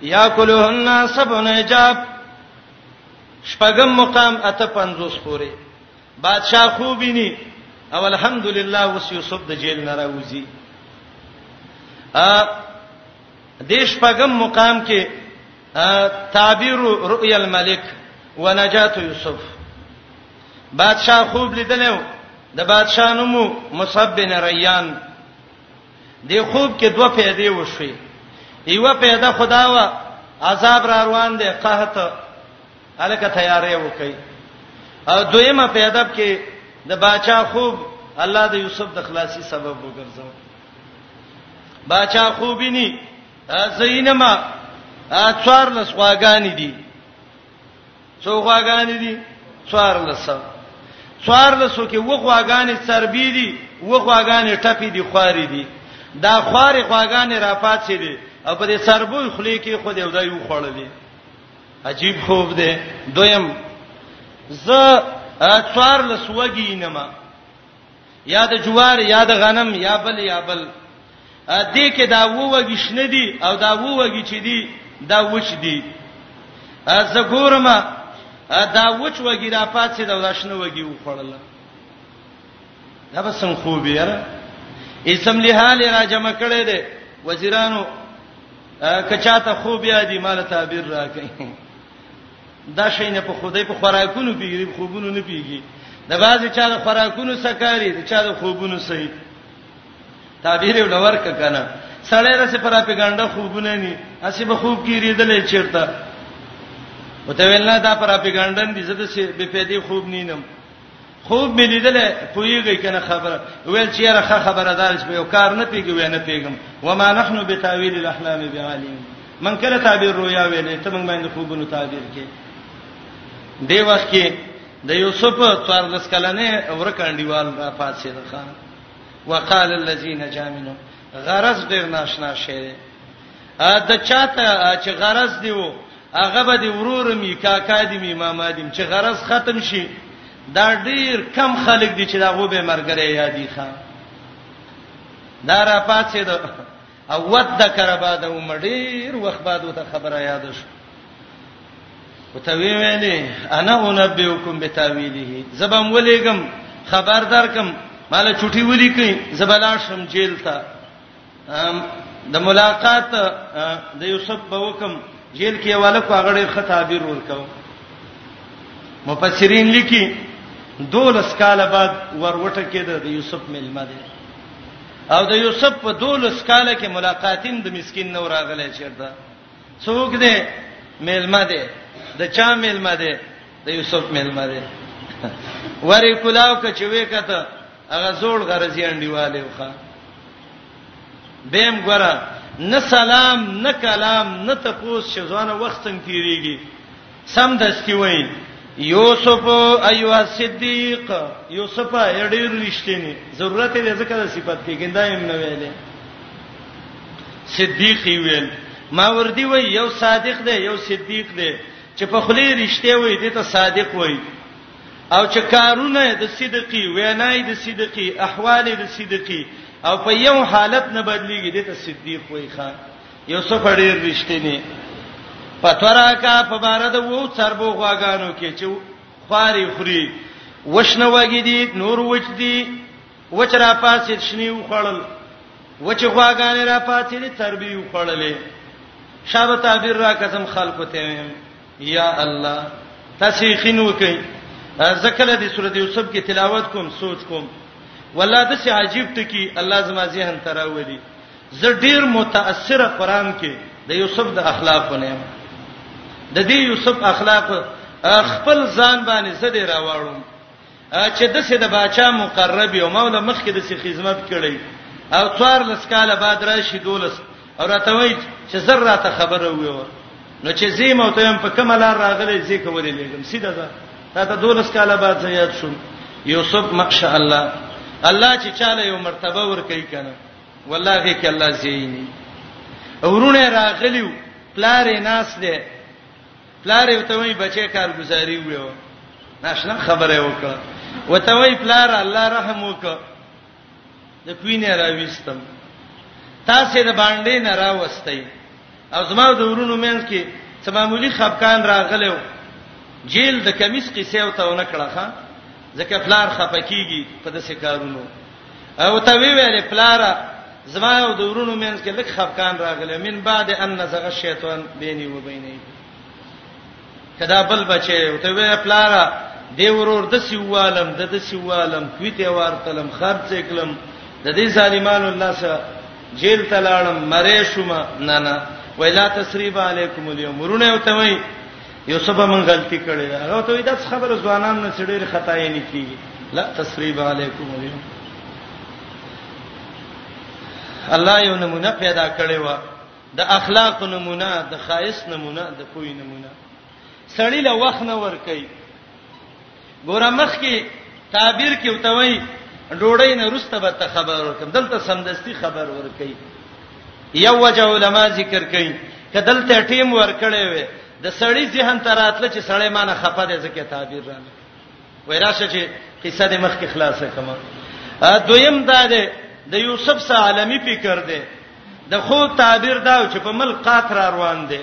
[SPEAKER 1] یاکلهن سبع عجاب شپږم مقام اته 50 پورې بادشاہ خوبینی او الحمدلله وس یوسف د جیل نه راوځي ا دیش پغم مقام کې تعبیر رؤیا الملک ونجات یوسف بادشاہ خوب لیدلو د بادشاہ نومو مصعب بن ریان دې خوب کې دوه پیدې وشوي یو پیدا خدا وا عذاب را روان دي قحط الکه تیارې وکي او دویمه پیدا کې د باچا خوب الله د یوسف د خلاصي سبب وګرځاو باچا خوبینی زینما څوار لسواګانی دي څو غواګانې دي څوار لسو څوار لسو کې و غواګانې چربي دي و غواګانې ټپي دي خواري دي دا خواري غواګانې را پاتې دي او په دې سربوي خلی کې خو دې ودای و خړلې عجیب خوب دی دویم ز څوار لسوګی نه ما یا د جوار یا د غنم یا بل یا بل دې کې دا ووږي شنه دي او دا ووږي چې دي دا وچ دي زه ګورم دا وچ وږي را پاتې دا ورشنه وږي وخړل دا به څنګه خو بیر اسم لحال را جمع کړي دي وزیرانو کچاته خو بیا دي مال تعبیر راکې دا شي نه په خدای په خوراکونو پیږي په خوبونو نه پیږي د بازي چا د خوراکونو سکاري د چا د خوبونو صحیح تعبیر یو لور کنه سړی رس پراپګاندا خوبونه ني اسی به خوب کې ریدلې چیرته وته ویل نه دا پراپګاندا دي زده سي به پیدي خوب نینم خوب مې لیدل پویږي کنه خبره ویل چې یاره خه خبره دار چې یو کار نه پیږي وې نه پیږم و ما نحنو بتاویل الاحلام بعالم من کله تعبیر رویا ویلې ته موږ باندې خوبونو تعبیر کې دی وخت کې د یوسف څوار لس کلنې ورکانډیوال را پاتې ده خان وقال الذين جامنوا غرض ډیر ناشنا شعر د چاته چې غرض دی وو هغه به دی ورور می کاکا دی می ماما دی چې غرض ختم شي دا ډیر کم خلک دي چې دا غو به مرګره یادی ښا دا را پاتې ده او ود کربا د عمریر وخت بعد ته خبره یاد شو وته وی ویلې انا انبئکم بتاویله زبم ولېګم خبردار کم مال چټي ولي کوي زبلار شم جیل ته د ملاقات د یوسف په حکم جیل کې والا کو هغه ډېر خطا بیر ورکاو مفسرین لیکي دولس کال بعد وروټه کې د یوسف ملما دی او د یوسف په دولس کال کې ملاقاتین د مسكين نور راغلی چیرته څوک دی ملما دی د چا ملما دی د یوسف ملما دی وری کلاو کچوي کته هغه زوړ غرضی انډیواله وخه بهم ګره نه سلام نه کلام نه تپوس شزوانه وخت څنګه تیریږي سم دستی وای یوسف ایوه صدیق یوسف ډیر رښتینی ضرورت یې ذکر صفات کې ګنده هم نه ویلې صدیق ویل ما وردی وای یو صادق دی یو صدیق دی چې په خلی رښتیا وای دې ته صادق وای او چې کارونه د صدقي وینای د صدقي احوال د صدقي او په یو حالت نه بدلیږي د ته صدیق وای ښا یو څه ډیر رښتینی پتورا کا په بار د وو څربو غواګانو کې چې خواري خوري وښنه وګی دي نور وچ دي وچ را پاسې شنی وخړل وچ غواګانې را پاسې دي تربیو خړلې شابه تعبیر را قسم خلکو ته ویم یا الله تاسو یې خینو کوي ذکر دې سورته یوسف کې تلاوت کوم سوچ کوم والله د سي عجیب ټکی الله زما ذهن تراولي زه ډیر متاثر قران کې د یوسف د اخلاقونه یم د دې یوسف اخلاق خپل ځان باندې زده راوړم چې د سید باچا مقرب یو مولا مخ کې د سې خدمت کړي او څوار لسکاله بعد راشي دولس او راته وایي چې زر راته خبره ویو نو چې زیم او ته په کومه لار راغلی زی کولې لګم سیده ده تا ته دولس کاله بعد زیات شو یوسف ماشاء الله الله چې چاله یو مرتبه ور کوي کنه والله کې الله زینی ورونه راغلیو پلارې ناس دې پلار یې ته وای بچی کارګزاري ویو ناشنا خبره وکړه وته وای پلار الله رحم وکړه د کوینه راويستم تاسو د باندې نه راوستي او زما د ورونو مینس کې څه معمولی خپکان راغلو جیل د کمیس قصې او ته ونکړه ځکه پلار خپکیږي په داسې کارونو او ته وی ویلې پلاره زما او د ورونو مینس کې لک خفقان راغله من بعد ان نزغ الشیطان بیني و بیني کدا بل بچي او ته وی پلاره دی ورور د سیوالم د د سیوالم کویته ورتلم خرڅ کلم د دې ظالمانو الله سره جیل تلاړم مریشم نه نه ویلا تسریب علیکم اليوم ورونه او ته وی یو څه به مونږ غلطي کړې ده هغه ته دا خبره ځوانان نه سړي خطا یې نه کیږي لا تسریب علیکم اليوم الله یو نمونه پیدا کړې و د اخلاق نمونه د خایس نمونه د پوی نمونه سړی له وخت نه ور کوي ګوره مخ کې تعبیر کې وتوي ډوړی نه رسته به ته خبر ورکم دلته سمدستي خبر ورکي یو وجه علما ذکر کوي کدلته ټیم ورکړې وي د سړی ذهن ته راتله چې سړی مانه خپه دي ځکه تعبیر رانه وای راشه چې قصه د مخ کې خلاصه کما دویم دا ده د یوسف سره عالمی فکر ده د خو تعبیر دا چې په ملک قات را روان دي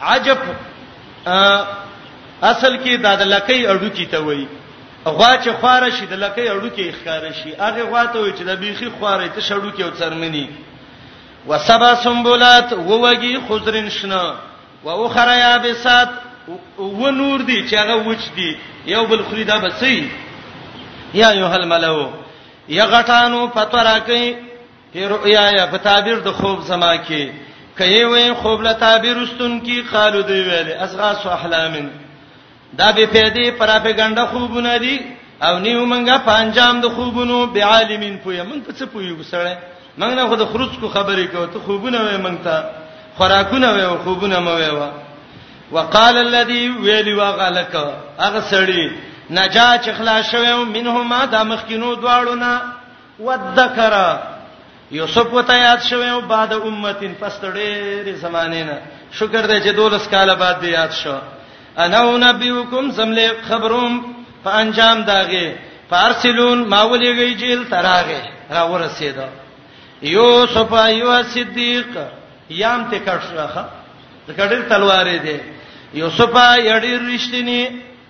[SPEAKER 1] عجب اصل کې دا د لکۍ اډو کې ته وایي غوا چې خواره شي د لکۍ اډو کې ښکار شي هغه غوا ته وایي چې د بیخي خواره ته شړو کې او څرمنی وسبا سنبولات ووږي خضرن شنه واخرى يابسات و نور دي چې هغه وچ دي یو بل خوري دا بسې یا ایه الملو یا غټانو فترا کوي په رؤیا یا په تعبیر د خوب زما کې کای وې خوب له تعبیر استون کې قالو دی ویل اسغاس احلامن دا به پیدې پراپګاندا خوبونه دي او نیو منګه پنجام د خوبونو به عالمین پوی من په څه پوی وسړې منګ نه خو د خروج کو خبرې کوي ته خوبونه وې منګ ته خوراکونه وې او خوبونه مو وې وا وقال الذي ویلی وغلک هغه سړی نجا چې خلاص شوم منهما د مخکینو دواړو نه وذکر یوسف وته یاد شوی او بعد امتین پس ډېر زمانه نه شکر دې چې دولس کاله بعد دې یاد شو انا نبیکم سملی خبروم په انجام داغه فارسلون ما ولېږي جیل تراغه را ورسېد یوسف ایو صدیق یام ته کټ شوخه د کډیر تلوارې دی یوسف یډیر رښتینی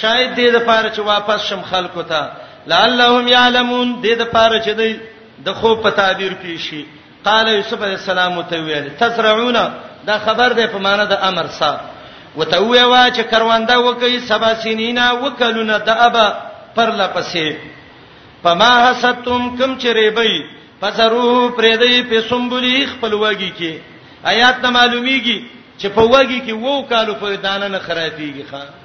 [SPEAKER 1] شاید دې د پاره چې واپس شم خلکو ته لعلهم يعلمون دې د پاره چې دی د خو په تعبیر کې شي قال یوسف علی السلام ته ویل تزرعون دا خبر ده په معنی د امر صاحب وتوی وا چې کروانده وکي سبا سینینا وکلونه د ابا پر لپسې پما حسدتم کم چې ریبي فزرو پرې دی په سمبولي خپل وږي کې آیات ته معلومیږي چې په وږي کې وو کالو په دانه نه خرابېږي ښا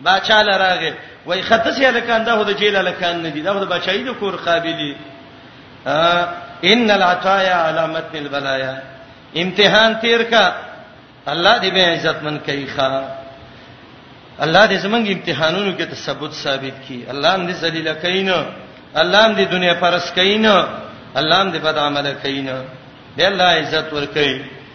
[SPEAKER 1] باچا لراغه وای خطه سي لکان دا هو د جیل لکان نه دي دا هو د بچای د کور قابلیت ان العطايا علامت البلايا امتحان تیر کا الله دې به عزت من کوي ښا الله دې زمونږ امتحانونو کې تثبت ثابت کړي الله دې ذلیل کینو الله دې دنیا پرس کینو الله دې بد عمل کینو به الله عزت ور کوي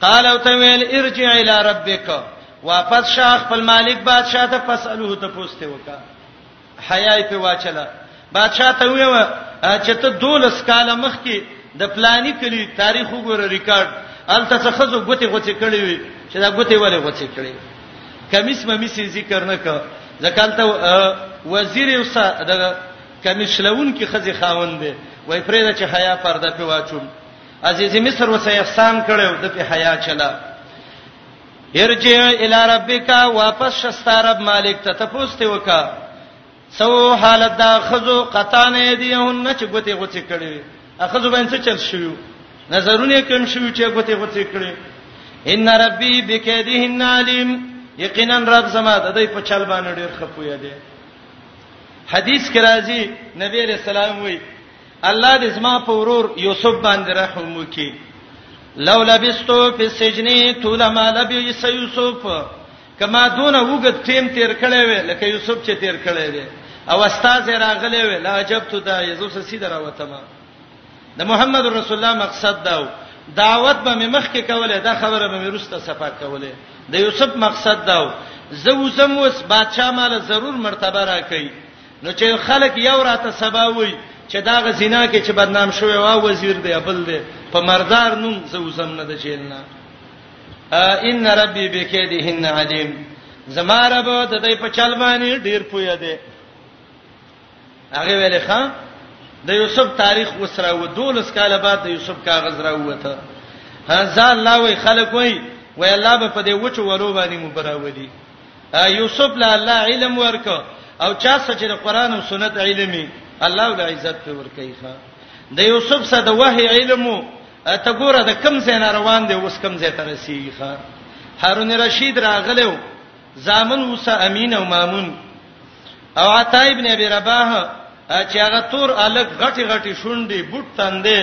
[SPEAKER 1] قال او ته ویل ارجع الى ربک واپس شاه خپل مالک بادشاہ ته فسلوه ته پوښتنه وکا حیاي په واچله بادشاہ ته ویو چې ته دولس کال مخکې د پلاني کلی تاریخ وګوره ریکارډ الته څه خزو ګوتې غوڅې کړې وي چې دا ګوتې ولې غوڅې کړې کمیس مې سي ذکر نه کړ ځکهالته وزیر یو څه د کمیشلون کې خزي خاوند دی وای پرې دا چې حیا پرده په واچوم عزیز مصر وسه احسان کړو د په حیا چلا ارجع الی ربک واپس شستا رب مالک ته تپوسته وکا سو حالت دا خزو قطانه دیهن چې ګوتی غوتی کړي اخزو باندې چل شو نظرونه کم شو چې ګوتی غوتی کړي ان ربی بکیدهن علیم یقینا رب زما د دې په چل باندې ډیر خپوی دی حدیث کې راځي نبی رسول الله وایي الله دې زما په ورور یوسف باندې رحم وکړي لو لبستو فی السجن طول ما لبس یوسف کما دون وګت ټیم تیر کړي وي لکه یوسف چې تیر کړي وي او استاد راغلی وي لا عجب ته دا یوسف سسی دراوته ما د محمد رسول الله مقصد دا و دعوت به مخ کې کوله دا خبره به ورسته صفه کوله د یوسف مقصد دا و زه وسم وس بادشاہ مال ضرور مرتبه راکړي نو چې خلک یو راته سبا وای چې دا غ زنا کې چې بدنام شوی وا وزیر دی ابل دی په مردار نوم زوزم نه د جیل نه ان ربي بكيدهن عليم زما رب د دې په چل باندې ډیر پوی دی هغه ویلې خان د یوسف تاریخ وسره و دولس کاله بعد د یوسف کاغذ راوته هاذا الله وی خلک وی وی الله به په دې وچو ورو باندې مبراولي یوسف له الله علم ورک او چا سچې د قران او سنت علمي الله ول عزت په ور کوي ښا د یوسف سره د وحی علم ته ګوره د کم زین روان دی اوس کم زی تر رسیږي ښا هارون رشید راغلو زامن وسه امین او مامون او عطا ابن ابي رباح چې هغه تور الګ غټي غټي شونډي بوت تندې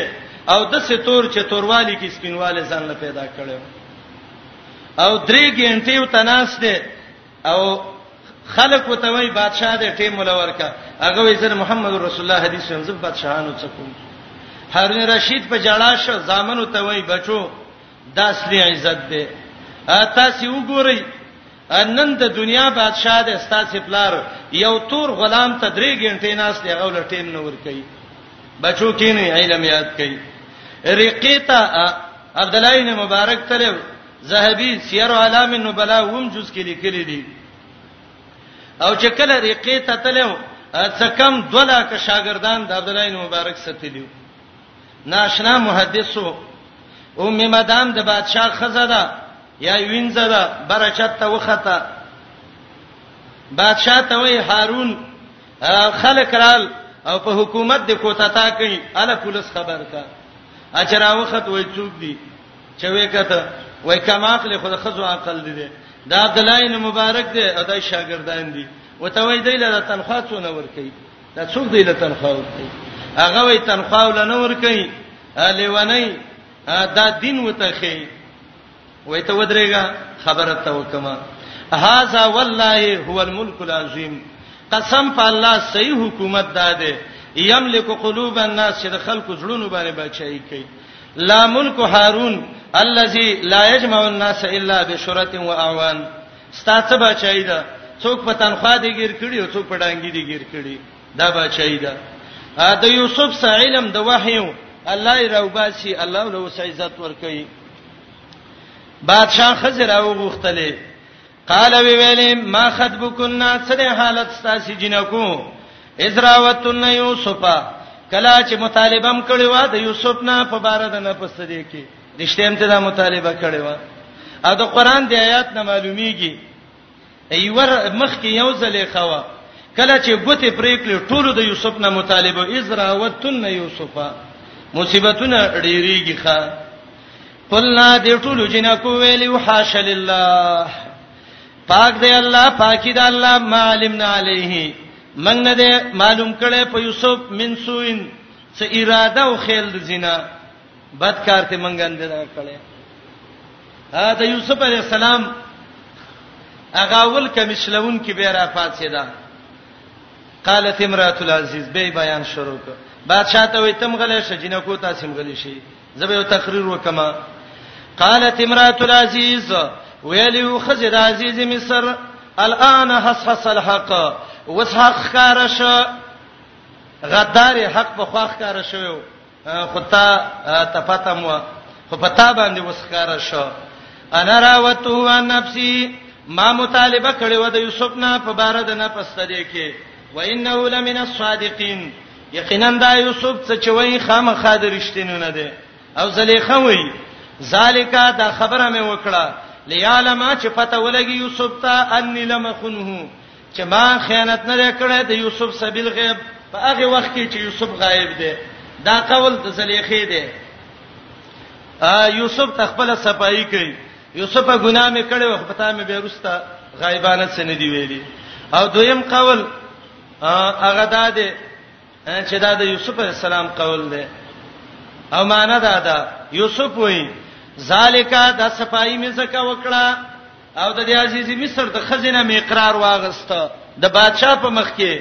[SPEAKER 1] او د ستور چې توروالي کې سپینواله ځان له پیدا کړو او درې ګنټې یو تناس دي او خلق وته وای بادشاہ دې ټیم ولور کا هغه وای زر محمد رسول الله حدیث هم زب بادشاہانو څکو هارون رشید په جړا شو زامنو ته وای بچو داس دې عزت دې تاسو وګورئ نن د دنیا بادشاہ د ستاسو پلار یو تور غلام ته درې غنټې ناس دی غو لټیم نه ور کوي بچو کینې علم یاد کوي رقیتا عبد الله بن مبارک تل زهبي سیر علام النبلا وم جز کې لیکلي دي او چې کله رقیتا تل څکم دولا ک شاګردان د عبد الله بن مبارک ستلیو ناشنا محدثو ام مدام د بادشاہ خزه ده یا وینځه ده برچت ته وخته بادشاہ ته وی هارون خلک رال او په حکومت د کوتا تا کوي اله پولیس خبر کا اچرا وخت وای چوک دی چې وې کته وای کما عقل خود خزو عقل دی دا عبد الله مبارک دی ادا شاګردان دي وته وای دی له تنخوا څونه ور کوي دا څوک دی له تنخواه ورکړي هغه وي تنخواه ولنه ورکړي لیونی دا دین وتخی وای ته ودرېګا خبره ته وکما هاذا والله هو الملك العظیم قسم په الله صحیح حکومت دا ده یملک قلوب الناس چې د خلکو زړونو باندې بچای کوي لا ملک هارون الذي لا يجمع الناس الا بشرط واعوان ستا څه بچای ده څوک په تنخوا دی ګیر کړي او څوک په ډانګي دی ګیر کړي دا بچای ده د یوسف سع علم د وحیو الله یې راوباسي الله له وسع عزت ورکړي بادشاہ خزر او غختلې قال وی ویلې ما خطبکنا سره حالت ستاسو جنکو ازراوتن یوسفا کلا چې مطالبه م کړی و د یوسف نه په بار د نه پسته دی کې رښتیا هم ته دا مطالبه کړې و ا د قران د آیات نه معلومیږي ایور مخ کې یو ځلې خوا کله چې ګوتې پریکلې ټولو د یوسف نه مطالبه ازرا وتن یوسفا مصیبتونه ډیریږي ښا قلنا دې ټولو جنکو ویلی وحاش لله پاک دی الله پاکی دی الله ما علمنا علیه من نه دې معلوم کړي په یوسف من سوین څه اراده او خیل د زنا بد کار ته مونږ اندې دا کړې ا د یوسف علی السلام هغه ول کمشلون کې به را پاتې ده قالت امراه العزیز به بیان شروع کړ بادشاہ ته وې تم غلې شې جنہ کو تاسو غلې شي زبې یو تقریر وکما قالت امراه العزیز ویلو خزر عزیز مصر الان حسحس الحق وسحق خارش غدار حق په خواخ کار شوی خو تا ته پته مو خو پتا باندې وسخاره شو انا راوته عن نفسي ما مطالبه کړې و د یوسف نه په بار د نه پسته دی کې و انه لمن الصادقین یقینا دا یوسف څه چوي خامخا د رښتینو نه دی او زلیخه وای ذالیکا دا خبره مې وکړه لیالما چې پته ولګي یوسف ته انی لمخنه چې ما خیانت نه کړی د یوسف سبیل غیب په هغه وخت کې چې یوسف غایب دی دا قول د زلیخې دی ا یوسف تخپل صفائی کوي یوسف ګناه مې کړو خو پتا مې به رستا غایبانه څه نه دی ویلي او دویم قول هغه دا دی چې دا د یوسف علی السلام قول دی او معنا دا ده یوسف وایي ذالک د صفائی مې زکه وکړه او د عزیزی مصر د خزینه می اقرار واغست د بادشاہ په مخ کې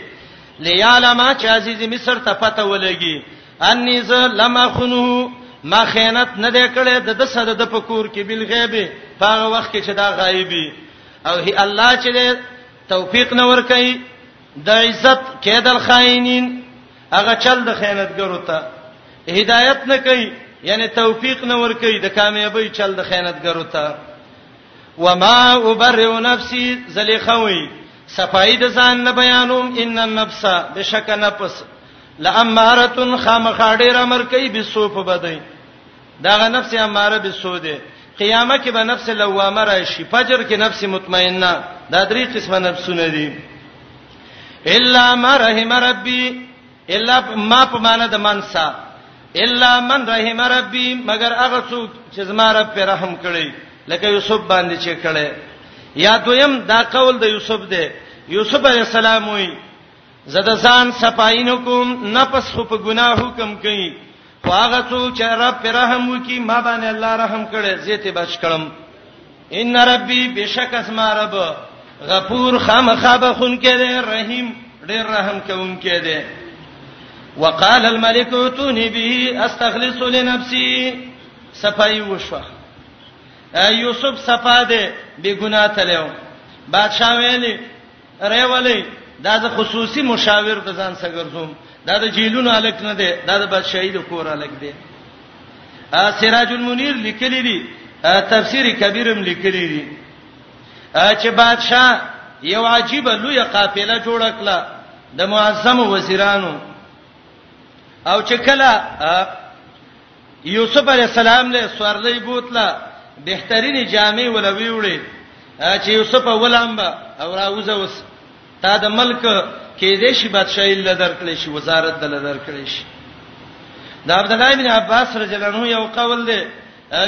[SPEAKER 1] لیالم چې عزیزی مصر ته پته ولګي انی ز لما خنو ما خیانت نه دی کړی د د سره د پکور کې بل غیب په هغه وخت کې چې دا غایبی او هی الله چې توفیق نه ور کوي د عزت کېدل خائنین هغه چل د خیانتګرو ته هدایت نه کوي یعنی توفیق نه ور کوي د کامیابی چل د خیانتګرو ته وما ابرئ نفسي زلیخوي صفای د ځان نه بیانوم ان النفس بشک نفس لامارتن خامخاډیر امر کوي بسو په بدی داغه نفس اماره بسو ده قیامه کې به نفس لوامه راشي فجر کې نفس مطمئنه دا درې قسمه نفسونه دي الا ما رحم ربي الا ما په معنا د منسا الا من رحم ربي مگر هغه څوک چې زما رب پر رحم کړي لکه یوسف باندې چې کړي یا دویم دا قول د یوسف دی یوسف علی السلام وی زده ځان صفاین کوم نفس خو په ګناه حکم کوي هغه څوک چې رب پر رحم وکي ما باندې الله رحم کړي زیته بچ کړم ان ربي بشک اسما رب غفور خامخاب خون کې دی رحیم ډیر رحم کوم کې دی وقال الملك اتوني به استخلص لنفسي صفای وشو یوسف صفاده بیګنا تلو بادشاہ ویلی ری ولې دا د خصوصي مشاور د ځان سره ګرځوم دا د جیلونو الک نه دی دا د بادشاہي د کور الک دی سراج المنیر لیکلی دی تفسیر کبیرم لیکلی دی چې بادشاہ یو عجیب لوی قافله جوړ کړه د معظم وزیرانو او چې کله یوسف علی السلام له سورلې بوتله بهترینې جامې ولوي وړي چې یوسف ولامبا او راوځه وس تا د ملک کې دې شي بادشاہي لدر کړې شي وزارت د لدر کړې شي د عبد الله بن عباس رضی الله عنه یو قول دی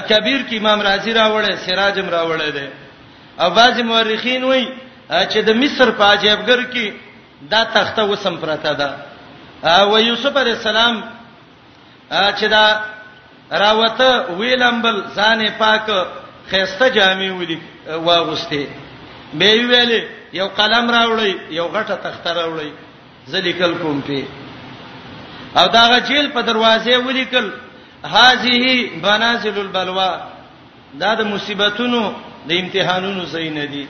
[SPEAKER 1] کبیر کې امام رازی راوړی سراجم راوړی دی او بعض مورخین وایي چې د مصر په عجیبګر کې دا تخته وسم پرته ده او یوسف علی السلام چې دا راوته ویلمبل ځانې پاک خيسته جامې ولي واغوسته به ویلې یو قلم راوړی یو غټه تخته راوړی ذلیکل کوم په او داغه جیل په دروازه ولیکل هذه بنازل البلوا دا د مصیبتونو د امتحانونو زین دي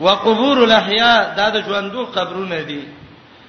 [SPEAKER 1] وقبور الاحیاء دا د ژوندو قبرونه دي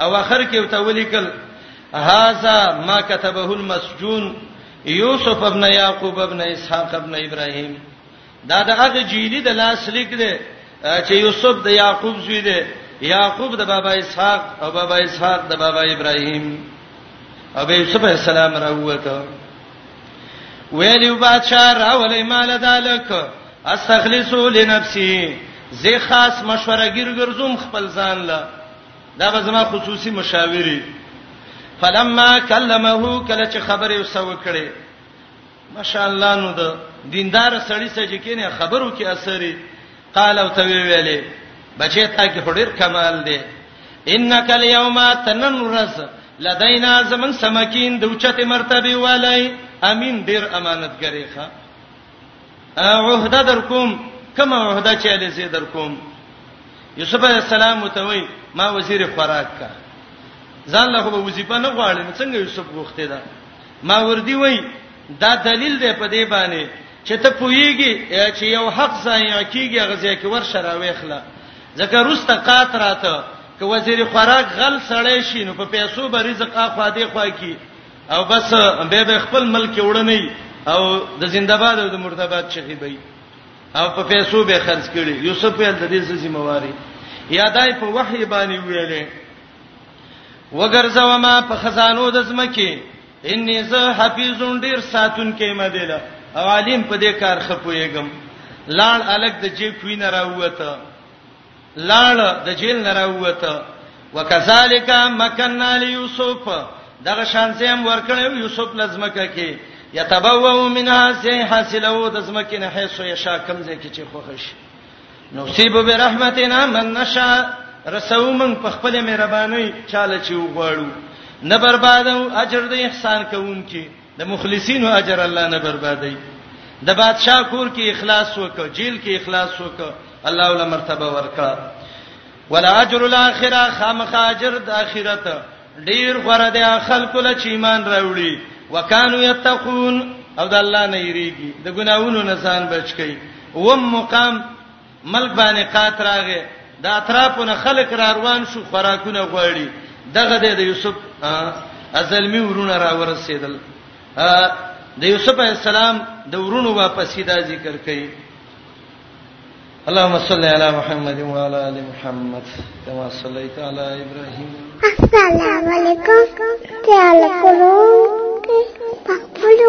[SPEAKER 1] او اخر کې وته ولیکل هاذا ما كتبه المسجون یوسف ابن یعقوب ابن اسحاق ابن ابراهیم دا د هغه جیلی د لاس لیک دی چې یوسف د یعقوب زوی دی یعقوب د بابا اسحاق او بابا اسحاق د بابا ابراهیم او به یوسف السلام راوته ویلی بادشاہ راولې مال دالک استخلصو لنفسي زه خاص مشوره ګرګرزم خپل ځان له دا به زما خصوصي مشاوري فلما کلمه کله چې خبرې وسو کړي ماشاءالله نو د دیندار سړی سره چې کینه خبرو کې اثرې قال او توی ویلې بچی تا کې هډیر کمال دی انک الیوم تننرز لدینا زمن سمکین د اوچته مرتبه والای امین ډیر امانتګری ښا عہده در کوم کوم عہده چې له زی در کوم یوسف علی السلام ته وای ما وزیر خوراک کا ځان له به وظیفه نه غواړم څنګه یوسف غوښته ده ما وردی وای دا دلیل دی په دې باندې چې ته پویږي چې یو حق ځای کیږي غزیا کې ور شراوي خلا ځکه روسته قات راته که وزیر خوراک غل سړی شي نو په پیسو به رزق اخوا دی خوا کی او بس به به خپل ملک وړنی او د زنده‌باد او د مرتبات شخی به او په پیسو به خرج کړي یوسف یې د دې ذمہ واري یادای په وحی باندې ویلې وګرځوا ما په خزانو د زمکه انی ز حفیظ ډیر ساتون کې مدله او عالم په دې کار خپويګم لاړ الګ د جې کوینه راوته لاړ د جیل نه راووته وکذالک مکننا لیوسف دغه شان سیم ورکړیو یوسف لزمکه کې یتبوو منها سه حاصلو د زمکه نه حیث یشا کمزه کې چې خوښ نو سیب برحمتنا من نشا رسو من په خپل مهرباني چاله چې وغواړو نه بربادو اجر د احسان کوونکې د مخلصینو اجر الله نه بربادي د بادشاہ کور کې اخلاص وکړه جیل کې اخلاص وکړه الله ول مرتبه ورکړه ولا اجر الاخره خامخ اجر د اخرت ډیر غره د خلق له چې ایمان راوړي وکانو یتقون او د الله نه یریږي د ګناوونو نه ځان بچ کی وم مقام ملک باندې قات راغې د اطرافونه خلک را روان شو خوراکونه غواړي دغه د یوسف ازلمی ورونه را ورسېدل د یوسف علی السلام د ورونو واپسی دا ذکر کړي اللهم صل علی محمد و علی ال محمد کما صلیت علی ابراهیم
[SPEAKER 2] السلام علیکم تعال کولو پخپلو